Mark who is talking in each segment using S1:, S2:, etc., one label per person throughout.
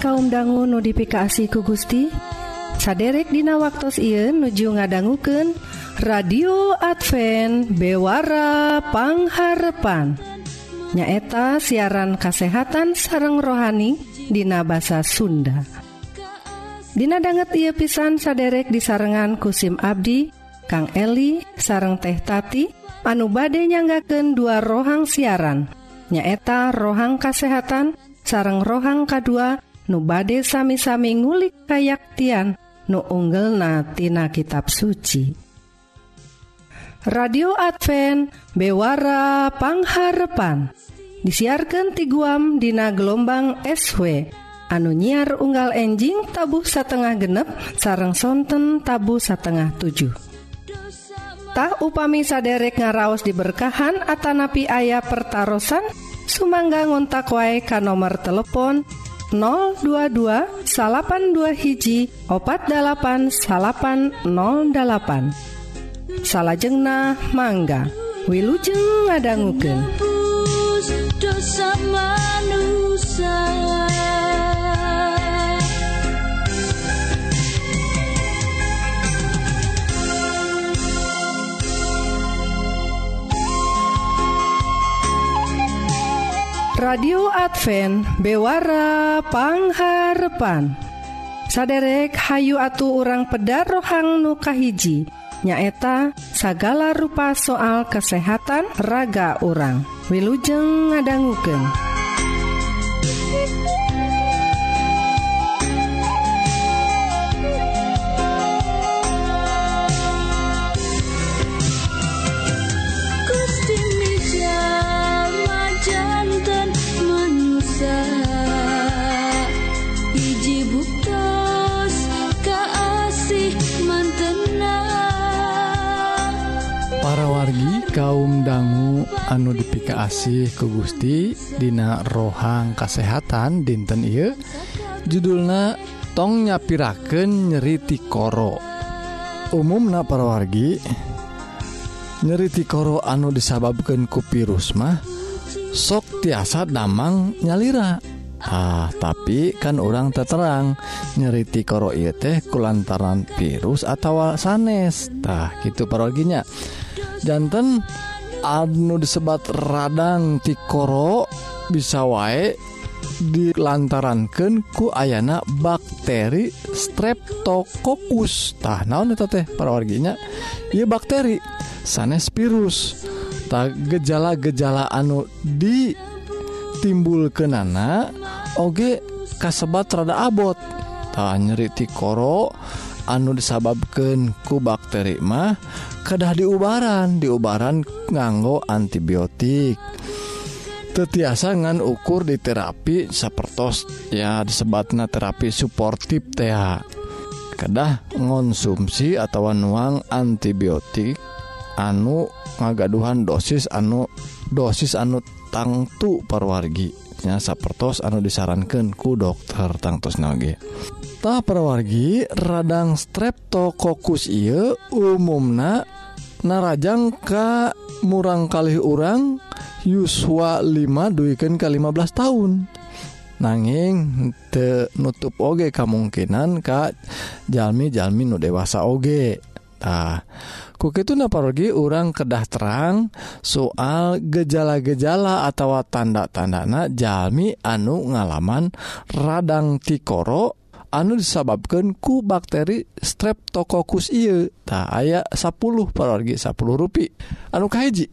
S1: kaum dangu notifikasi ku Gusti saderek Dina waktu Ieu nuju ngadangguken radio Advent bewarapangharpan nyaeta siaran kasehatan sareng rohani Dina bahasa Sunda. Dina banget ia pisan saderek di sarengan kusim Abdi Kang Eli sareng teh Tati anu bade nyanggaken dua rohang siaran. Nyaeta rohang kasehatan sareng rohang K2 nu bade sami-sami ngulik kayaktian nu unggelnatina kitab suci. Radio Advent bewarapangharepan disiarkan ti guam Dina gelombang SW anu nyiar unggal enjing tabuh satengah genep sarang sonten tabu satengah 7 Tah upami saderek ngaraos diberkahan Atanapi ayah pertaran Sumangga ngontak wae ka nomor telepon 022 salapan2 hiji opat 8 salapan 08 salahjengnah mangga Wilujeng ngadangguken dosa manusia. radio Advent bewarapangharpan saderek Hayu atuh urang pedar rohang nukahiji nyaeta sagala rupa soal kesehatan raga orang Wilujeng ngadangguken.
S2: kaum dangu anu dipika asih ke Gusti Dina rohang kesehatan dinten I judulna tong nyapiraken nyeriti koro umum na parawargi nyeriti koro anu disababkan kupirus mah sok tiasa damang nyalira. Ah tapi kan orang terterang nyeriti koro ieu teh kulantaran virus atau sanestah gitu paroginya. jantan Adnu disebat radang tikoro bisa wae dilantarankan ku ayana bakteri streptokokus tah naon eta teh parawarginya ieu bakteri sanes virus. Tah gejala-gejala anu ditimbulkeunana oge kasebat rada abot. Tah nyeri tikoro anu disababkan ku bakteri mah kedah diubaran diubaran nganggo antibiotik. Tetiasa ngan ukur di terapi sapertos ya disebatna terapi suportif teh kedah ngonsumsi atau nuang antibiotik anu ngagaduhan dosis anu dosis anu tangtu perwargi nya sapertos anu disarankan ku dokter tangtus nage Tah perwargi radang streptokokus ieu umumna narajang ka murang kali urang yuswa 5 duikan ke 15 tahun nanging te nutup oge kemungkinan ka jalmi-jalmi nu dewasa oge. Tah kukitu naparogi urang kedah terang soal gejala-gejala atau tanda-tandana jalmi anu ngalaman radang tikoro anu disababkan ku bakteri streptokokus I tak aya 10 parorgi 10 rui anukahiji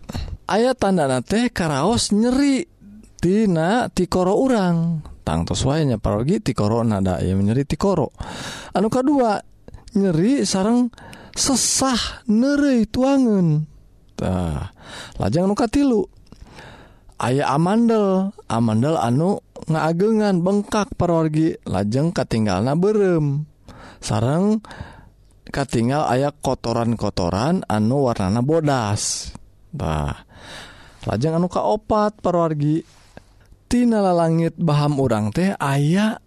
S2: ayat tandana teh karaos nyeri Tina tikoro urang. Tangtoswanya parogi tikoro nada ya nyeri tikoro. Anu kedua nyeri sarang sesah neri tuangan tah lajang nuka tilu aya amandel amandel anu ngaagengan bengkak perorgi lajeng katinggal na berem. Sarang katinggal aya kotoran-kotoran anu warnana bodas. Bah lajeng anu kaopat perorgitinala langit Baham urang teh aya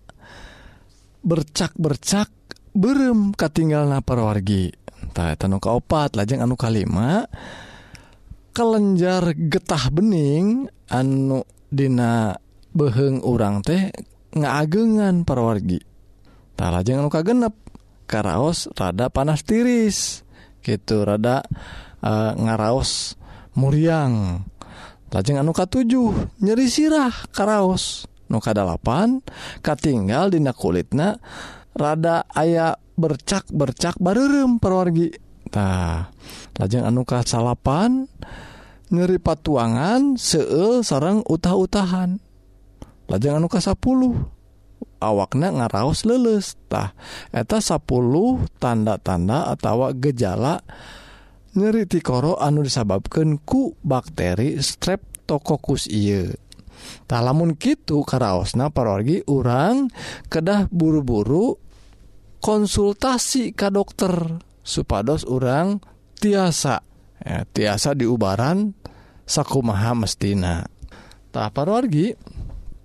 S2: bercak-bercak berem katinggal na perorgi tanu kaopat lajeng anu kalima kelenjar getah bening anu Dina beheng urang teh ngaagengan perwargitara jangan luka genep karaos rada panas tiris gitu rada uh, ngaraos muriang. Lajeng anuka 7 nyeri sirah karaos. Nuka 8 katinggal dina kulitna rada aya bercak bercak barem perwargitah lajeng anuka salapan nyeri patuangan seel sarang utah-utahan. lajeng anu ka 10 awaknya ngaraos lelestah eta 10 tanda-tanda atau gejala nyeri tikoro anu disababkan ku bakteri streptokokus iye tak lamun gitu karaosna parorgi urang kedah buru-buru konsultasi ke dokter supados urang tiasa ya, tiasa diubaran sakumaha mestina. Tak parorgi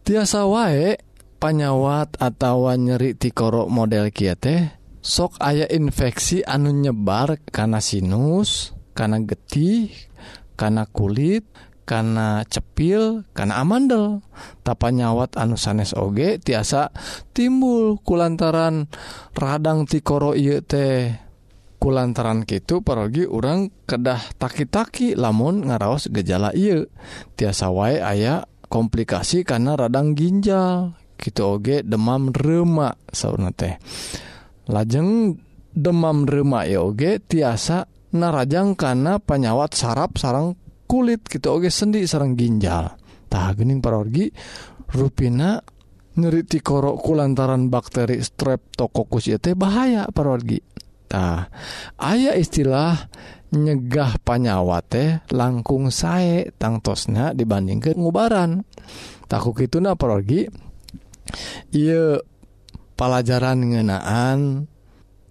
S2: tiasa wae panyawat atau nyeri tikorok model kiete sok aya infeksi anu nyebar karena sinus karena getih karena kulit karena cepil karena amandel. Tapa nyawat anu sanes oge tiasa timbul kulantaran radang tikoro ieu teh. Kulantaran gitu pergi orang kedah taki-taki lamun ngaraos gejala iya tiasa wae aya komplikasi karena radang ginjal. Gitu oge demam remak sauna teh. Lajeng demam remak ya oge tiasa narajang karena penyawat saraf sarang kulit. Gitu oge sendi sarang ginjal. Tah gening parorgi ruina nyeriti korokku lantaran bakteri streptokokus ya teh bahaya parorgi. Nah, aya istilah nyegah panyawa teh langkung sae tangtosnya dibandingkan ngubaran. Takut itu naprogi ia pelajaran ngenaan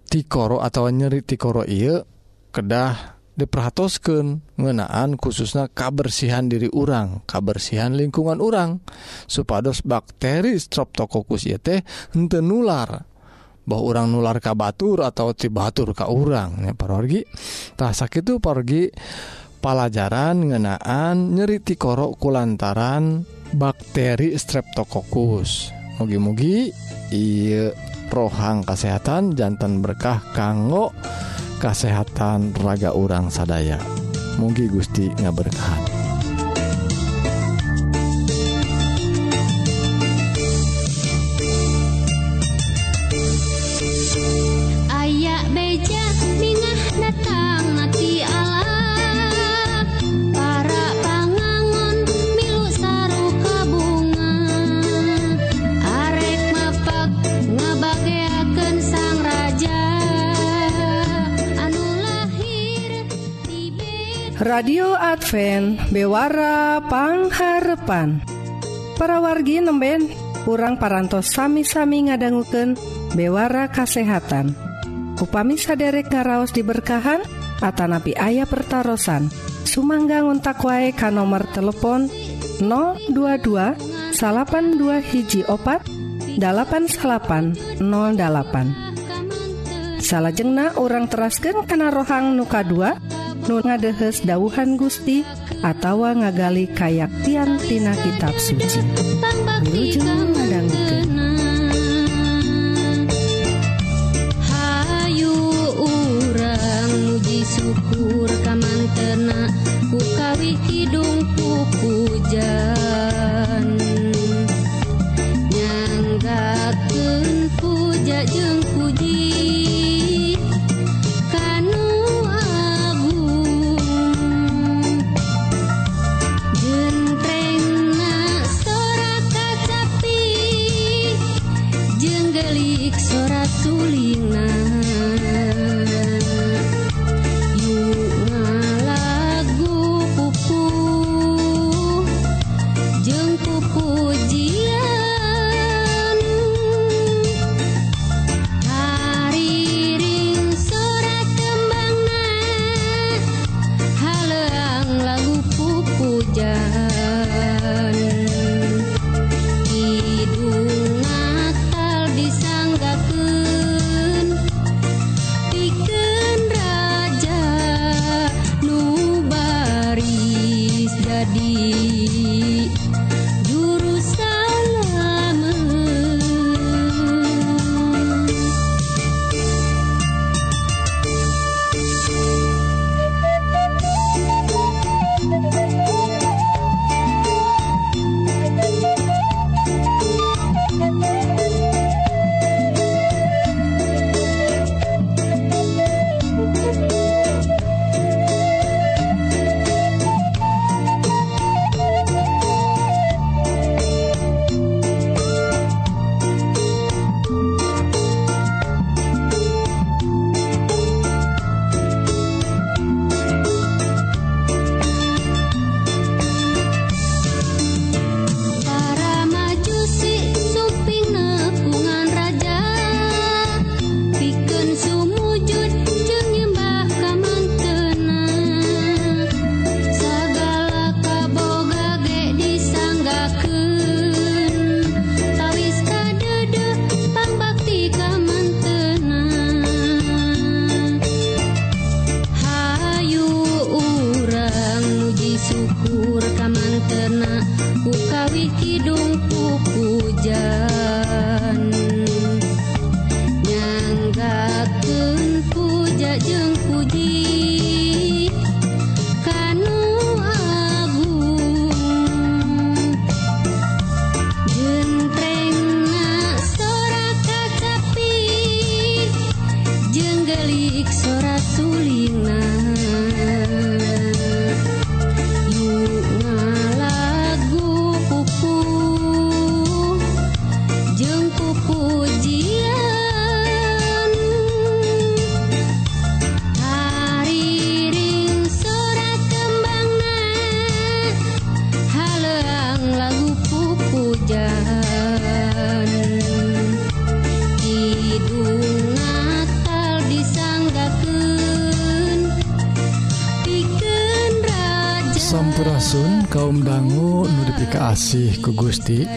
S2: tikoro atau nyeri tikoro iya kedah diperhatoskan ngenaan khususnya kabersihan diri urang kabersihan lingkungan urang. Supados bakteri streptococcus ieu teh nular. bahwa orang nular ka Batur atau ti Batur ka urang parorgi tah sakitu pergi pelajaran ngenaan nyeriti korok kulantaran bakteri streptokokus mugi-mugi iya rohang kesehatan jantan berkah kanggo kesehatan raga orang sadaya. Mugi Gusti ngaberkahan.
S1: radio Advent bewarapangharepan parawargi nemben kurang parantos sami-sami ngadangguken bewara kasehatan. Upami saderek ngaraos diberkahan Atanapi ayah pertaran Sumangga ngontak wae ka nomor telepon 022 dua hiji opat 8808 salahjengna orang terasken kana rohang nuka 2 nun ngadehes dauhan Gusti atawa ngagali kayak tiantina kitab suci. Wilujeng ngadangkeun
S3: Hayu urang muji syukur kamantena kukawi kidung
S2: pupuja Asih ku Gusti.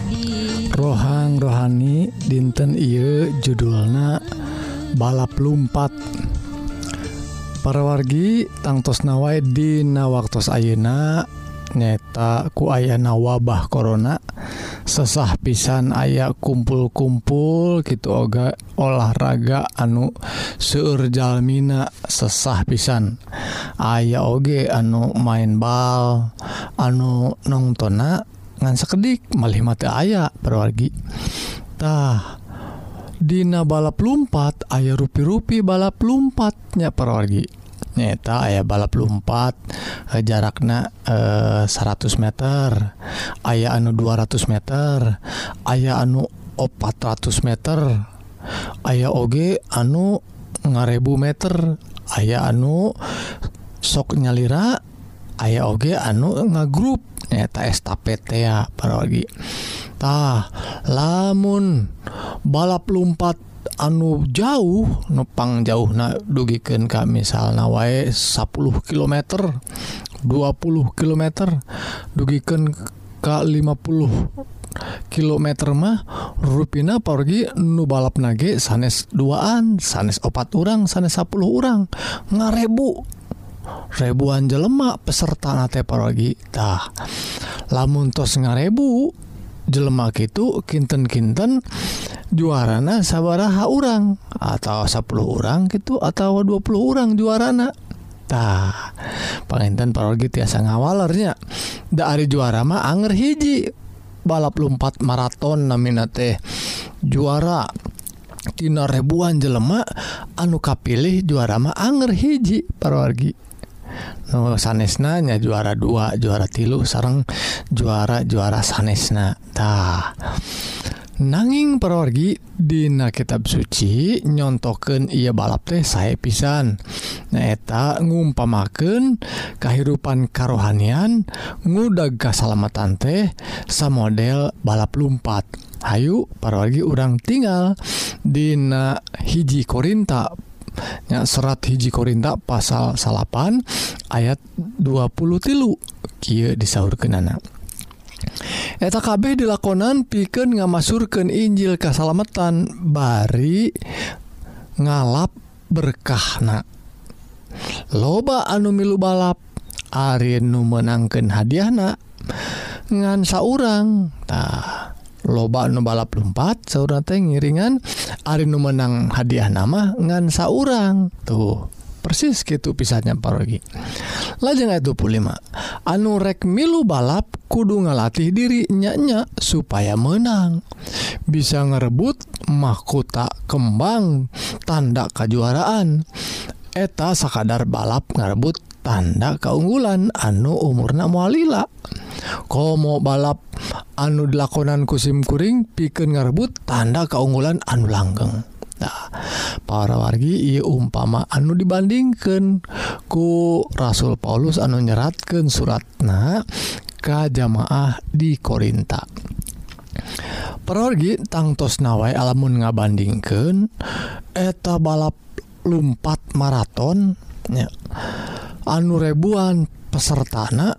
S2: Rohang rohani dinten Ieu judulna balap lumpat. Para wargi tangtos nawai Dina waktu Ayeuna nyata ku ayana wabah korona sesah pisan aya kumpul-kumpul gitu oga olahraga anu seurjalmina sesah pisan. Aya oge anu main bal anu nonngtona ngan sekedik melihat aya perwargitah Dina balap lumpat aya rupi-rupi balap lumpatnya perwargi nyata aya balap lumpat eh, jarakna eh, 100 meter. Aya anu 200 meter. Aya anu 400 meter. Aya oge anu ngarebu meter. Aya anu sok nyalira. Aya oge anu ngagrup. nyata estapeta paragitah lamun balap lumpat anu jauh nupang jauh na dugiken kami misal wae 10 km 20 km dugiken ke 50 km mah ruina pergi nu balap nage sanes duaan sanes opat orang sanes 10 orang ngarebu. ribuan jelemak peserta nate paragitah lamun tos ngarebu jelemak itu kinten-kinten juarana sabaraha orang atau 10 orang gitu atau 20 orang juaranatah penginten paragi tiasa ngawalernya. Dari juara mah Anger hiji. Balap lumpat maraton namina teh juara. Tina ribuan jelemak anu kapilih juara mah Anger hiji paragi no, sanesnanya juara dua juara tilu sarang juara juara sanesnatah nanging perorgi Dina kitab suci nyontoken ia balap teh saya pisan. Nyaeta ngumpamaken kehidupan karohanian ngudag kesalamatan teh sama model balap lumpat. Ayu parorgi urang tinggal Dina hiji Korinta ya serat hiji Korinta pasal salapan ayat 20 tilu. Ki disahur kenana eta kabeh dilakonan piken ngamasurkan Injil kesalamatan bari ngalap berkahna. Loba anu milu balap Ari nu menangkan hadiahna ngansa orangtah loba nu balap lumpat saudara teh ngiringan Ari nu menang hadiah nama ngan saurang. Tuh persis gitu pisahnya parogi lajeng itu 25 anu rek milu balap kudu ngalatih diri nyanya supaya menang. Bisa ngerebut mahkota kembang tanda kejuaraan eta sakadar balap ngarebut tanda keunggulan anu umurna mualila komo balap anu dilakonan kusimkuring piken ngarebut tanda keunggulan anu langgeng. Nah, para wargi ia umpama anu dibandingkan ku Rasul Paulus anu nyeratkan suratna ke jamaah di Korinta. Perorgi tangtos nawai alamun ngabandingkan eta balap lumpat maraton ya. anu rebuan pesertana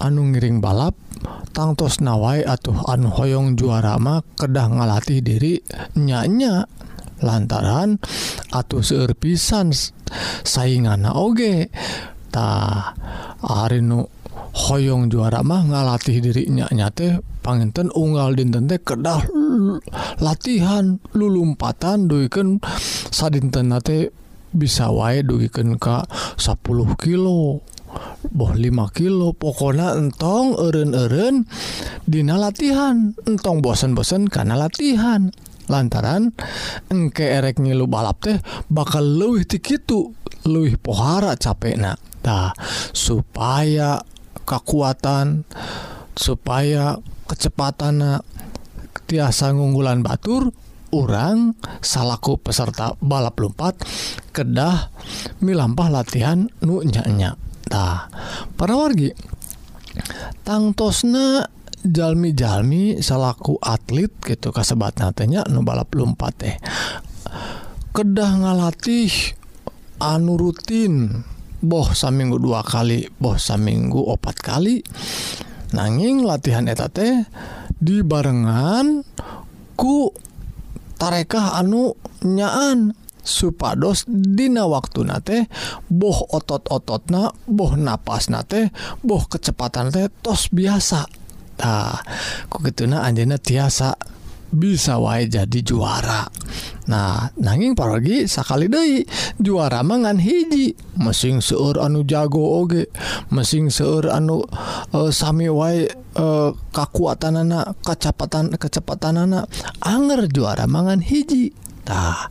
S2: anu ngiring balap tangtos nawai atau anu hoyong juarama kedah ngalatih diri nyanya lantaran atau seerpisan saingan oge ta Arinu Hoong juara mah ngalatih dirinya nyate panginten unggal dinten teh kedah latihan lulumpatan duken sadintenate bisa wae dugiken Ka 10 kilo boh 5 kilo. Pokona entong eren-eren Dina latihan entong bosen-bosen karena latihan. Lantaran engke erek ngilu balap teh bakal luwih tikitu luwih pohara capek nah supaya kekuatan supaya kecepatan tiasa ngunggulan Batur orang salahku peserta balap lompat kedah milampah latihan nunyanya tah para wargi tangtosna jalmi-jalmi salahku atlet gitu kasebat natenya nu balap lompat teh. Kedah ngalatih anu rutin boh saminggu dua kali boh saminggu opat kali. Nanging latihan eta teh dibarengan ku tarekah anu nyaan supados dina waktu nate boh otot-otot na boh napas nate boh kecepatan teh tos biasa. Nah, ku gitu na anjena tiasa. bisa wae jadi juara. Nah nanging paragi sakali Dei juara mangan hiji. Mesin seur anu jago oge mesin seur anu uh, Sami wae e, uh, kakuatan anak kecepatan kecepatan anak Anger juara mangan hiji. Tah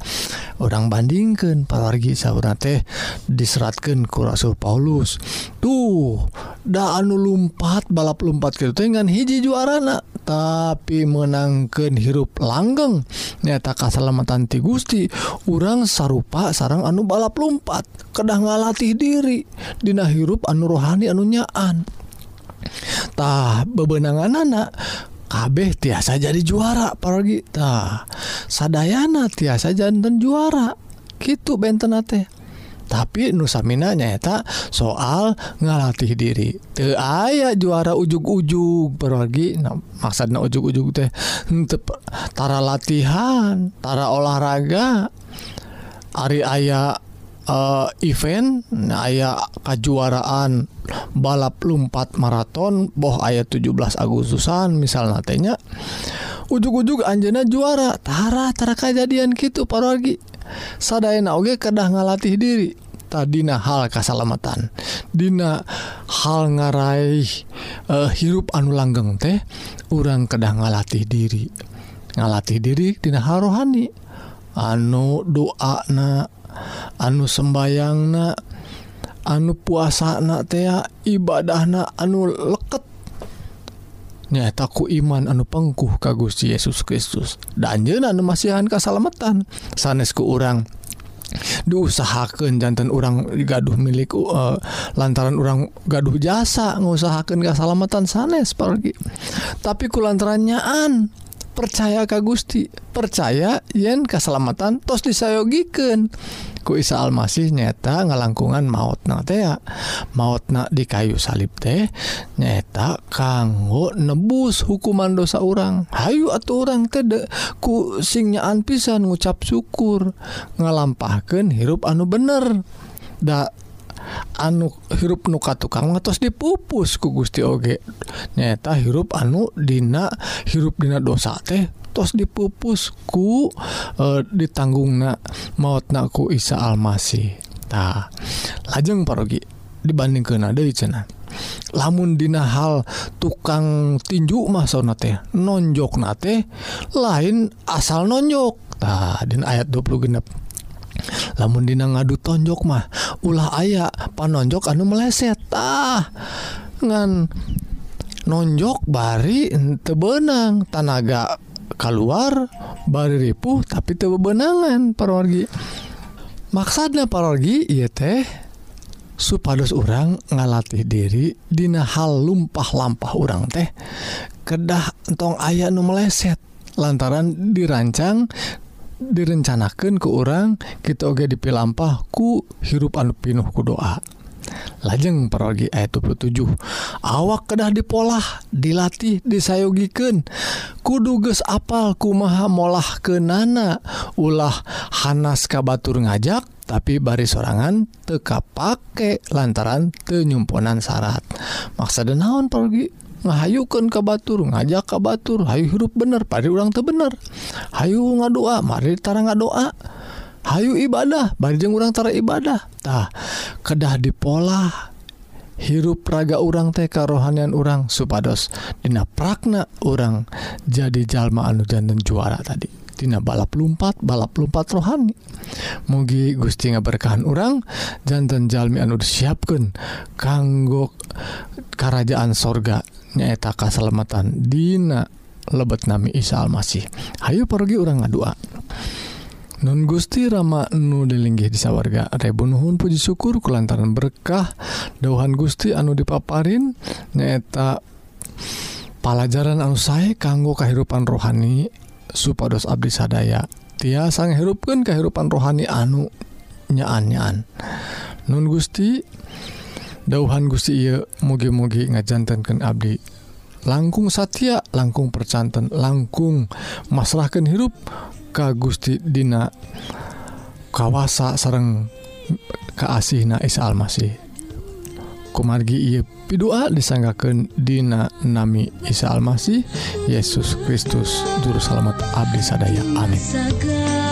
S2: orang bandingkan paragi sauna teh diseratkan ku Rasul Paulus. Tuh da anu lumpat balap lumpat gitu teh hiji juarana. tapi menangkan hirup langgeng nyata kasalamatan ti Gusti urang sarupa sarang anu balap lumpat kedah ngalatih diri Dina hirup anu rohani anu nyaantah bebenangan anak kabeh tiasa jadi juara paragitah sadayana tiasa jantan juara. Gitu benten teh. Tapi nusamina nyata soal ngalatih diri. Teu aya juara ujug-ujug paragi nah, maksudna ujug-ujug teh henteu tara latihan tara olahraga. Ari aya eh, event nah, aya kejuaraan balap lumpat maraton boh ayat 17 Agustusan misal natenya ujug-ujug Anjena juara. Tara Tara kejadian gitu paragi saddaen oge kedah ngalatih diri. Tadina hal kesalamatan Dina hal ngarai uh, eh, hirup anu langgeng teh urang kedah ngalatih diri. Ngalatih diri Dina harohani anu doana anu sembayang na anu puasa na tea ibadah na anu leket. nyataku iman anu pengkuh Gusti Yesus Kristus. Dan anu masihan kasalamatan sanesku orang diusahakan jantan orang gaduh milik uh, lantaran orang gaduh jasa ngusahakan kesalamatan sanes pergi tapi ku lantaranyaan percaya Ka Gusti percaya yen keselamatan tos disayogiken ku Isa Almasih nyata ngalangkungan maut na tea maut na di kayu salib teh nyata kanggo nebus hukuman dosa orang Hayu atau orang tede ku singnyaaan pisan ngucap syukur ngalampahkan hirup anu bener. Ndak anu hirup nuka tukang atas dipupus ku Gusti Oge. Nyata hirup anu Dina hirup Dina dosa teh tos dipupusku e, ditanggung na maut naku Isa Almasitah lajeng parogi dibanding ke nada cena lamun Dina hal tukang tinju masona teh nonjok nate lain asal nonjok. Tah din ayat 20 genep. lamun dina ngadu tonjok mah ulah aya panonjok anu meleset. Ah ngan nonjok bari ente benang tanaga keluar bari ripuh tapi teu benangan parorgi maksudnya parorgi iya teh supados orang ngalatih diri dina hal lumpah-lampah orang teh kedah entong ayah nu meleset lantaran dirancang direncanakan ke orang kita oge dipilampah ku hirup anu pinuh ku doa. Lajeng perogi ayat 27 awak kedah dipolah dilatih disayogiken kuduges apal kumaha molah ke nana ulah Hanas kabatur ngajak tapi bari sorangan teka pake lantaran tenyumponan syarat. Maksa naon pergi ngahayukan ke Batur ngajak ka Batur Hayu hirup bener pada ulang tuh bener. Hayu ngadoa mari tara ngadoa Hayu ibadah banjeng urang tara ibadahtah kedah di pola hirup raga urang TK rohanian urang supados Dina prakna urang jadi jalma anu jantan juara tadi. Tina balap lumpat balap lumpat rohani. Mugi Gusti nga berkahan orang jantan Jalmi anu disiapkan kanggo kerajaan sorga nyaeta kasalamatan Dina lebet nami Isa Almasih. Hayu pergi orang ngadua. Nun Gusti Rama nu dilinggih di sawarga Rebunuhun puji syukur kulantaran berkah dauhan Gusti anu dipaparin nyaeta pelajaran anu saya kanggo kehidupan rohani supados Abdi sadaya. Tiasa hirupkan kehidupan rohani anu nyaan-nyaan Nun Gusti dauhan Gusti mugi-mugi ngajantankan Abdi. Langkung Satya langkung percantan langkung masalahkan hirup Ka Gusti Dina kawasa sareng keasih Na Isa Almasih. Kumargi pidua disanggakan Dina Nami Isa Almasih Yesus Kristus Juru Selamat Abdi sadaya. Amin.
S3: Segala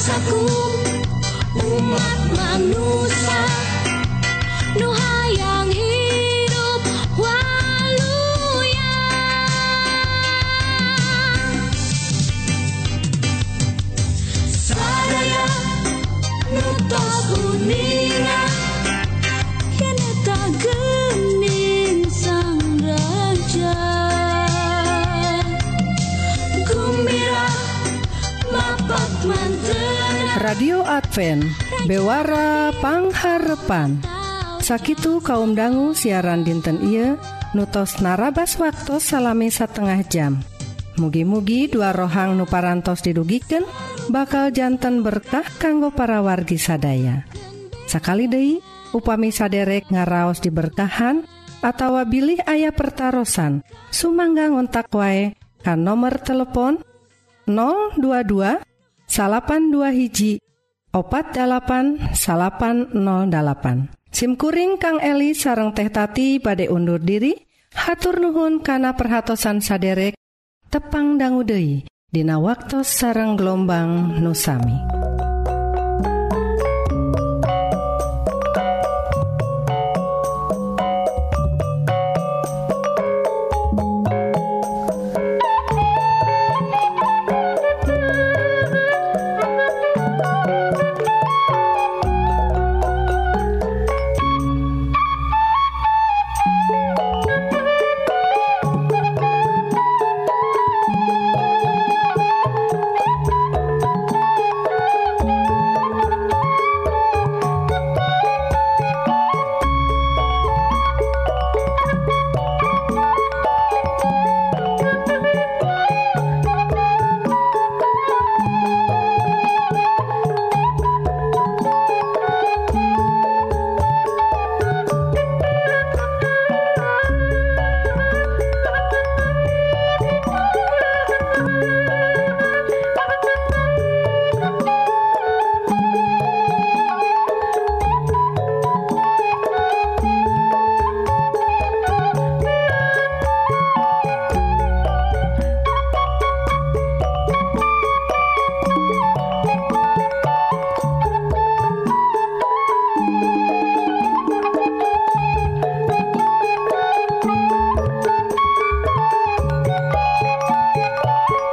S3: rasaku umat manusia nuhayang hidup waluya. Sadaya nutos uningan
S1: Radio Advent Bewara Pangharepan. Sakitu kaum dangu siaran dinten iya nutos narabas waktu salami setengah jam. Mugi-mugi dua rohang nuparantos didugiken bakal jantan berkah kanggo para wargi sadaya. Sakali Dei upami saderek ngaraos diberkahan atau bilih ayah pertarosan Sumangga ngontak wae kan nomor telepon 022 salapan dua hiji opat 8 salapan 08 SIMkuring Kang Eli sareng teh tati pada undur diri hatur nuhun kana perhatsan saderek tepang danggudehi Dina waktu sareng gelombang nusami.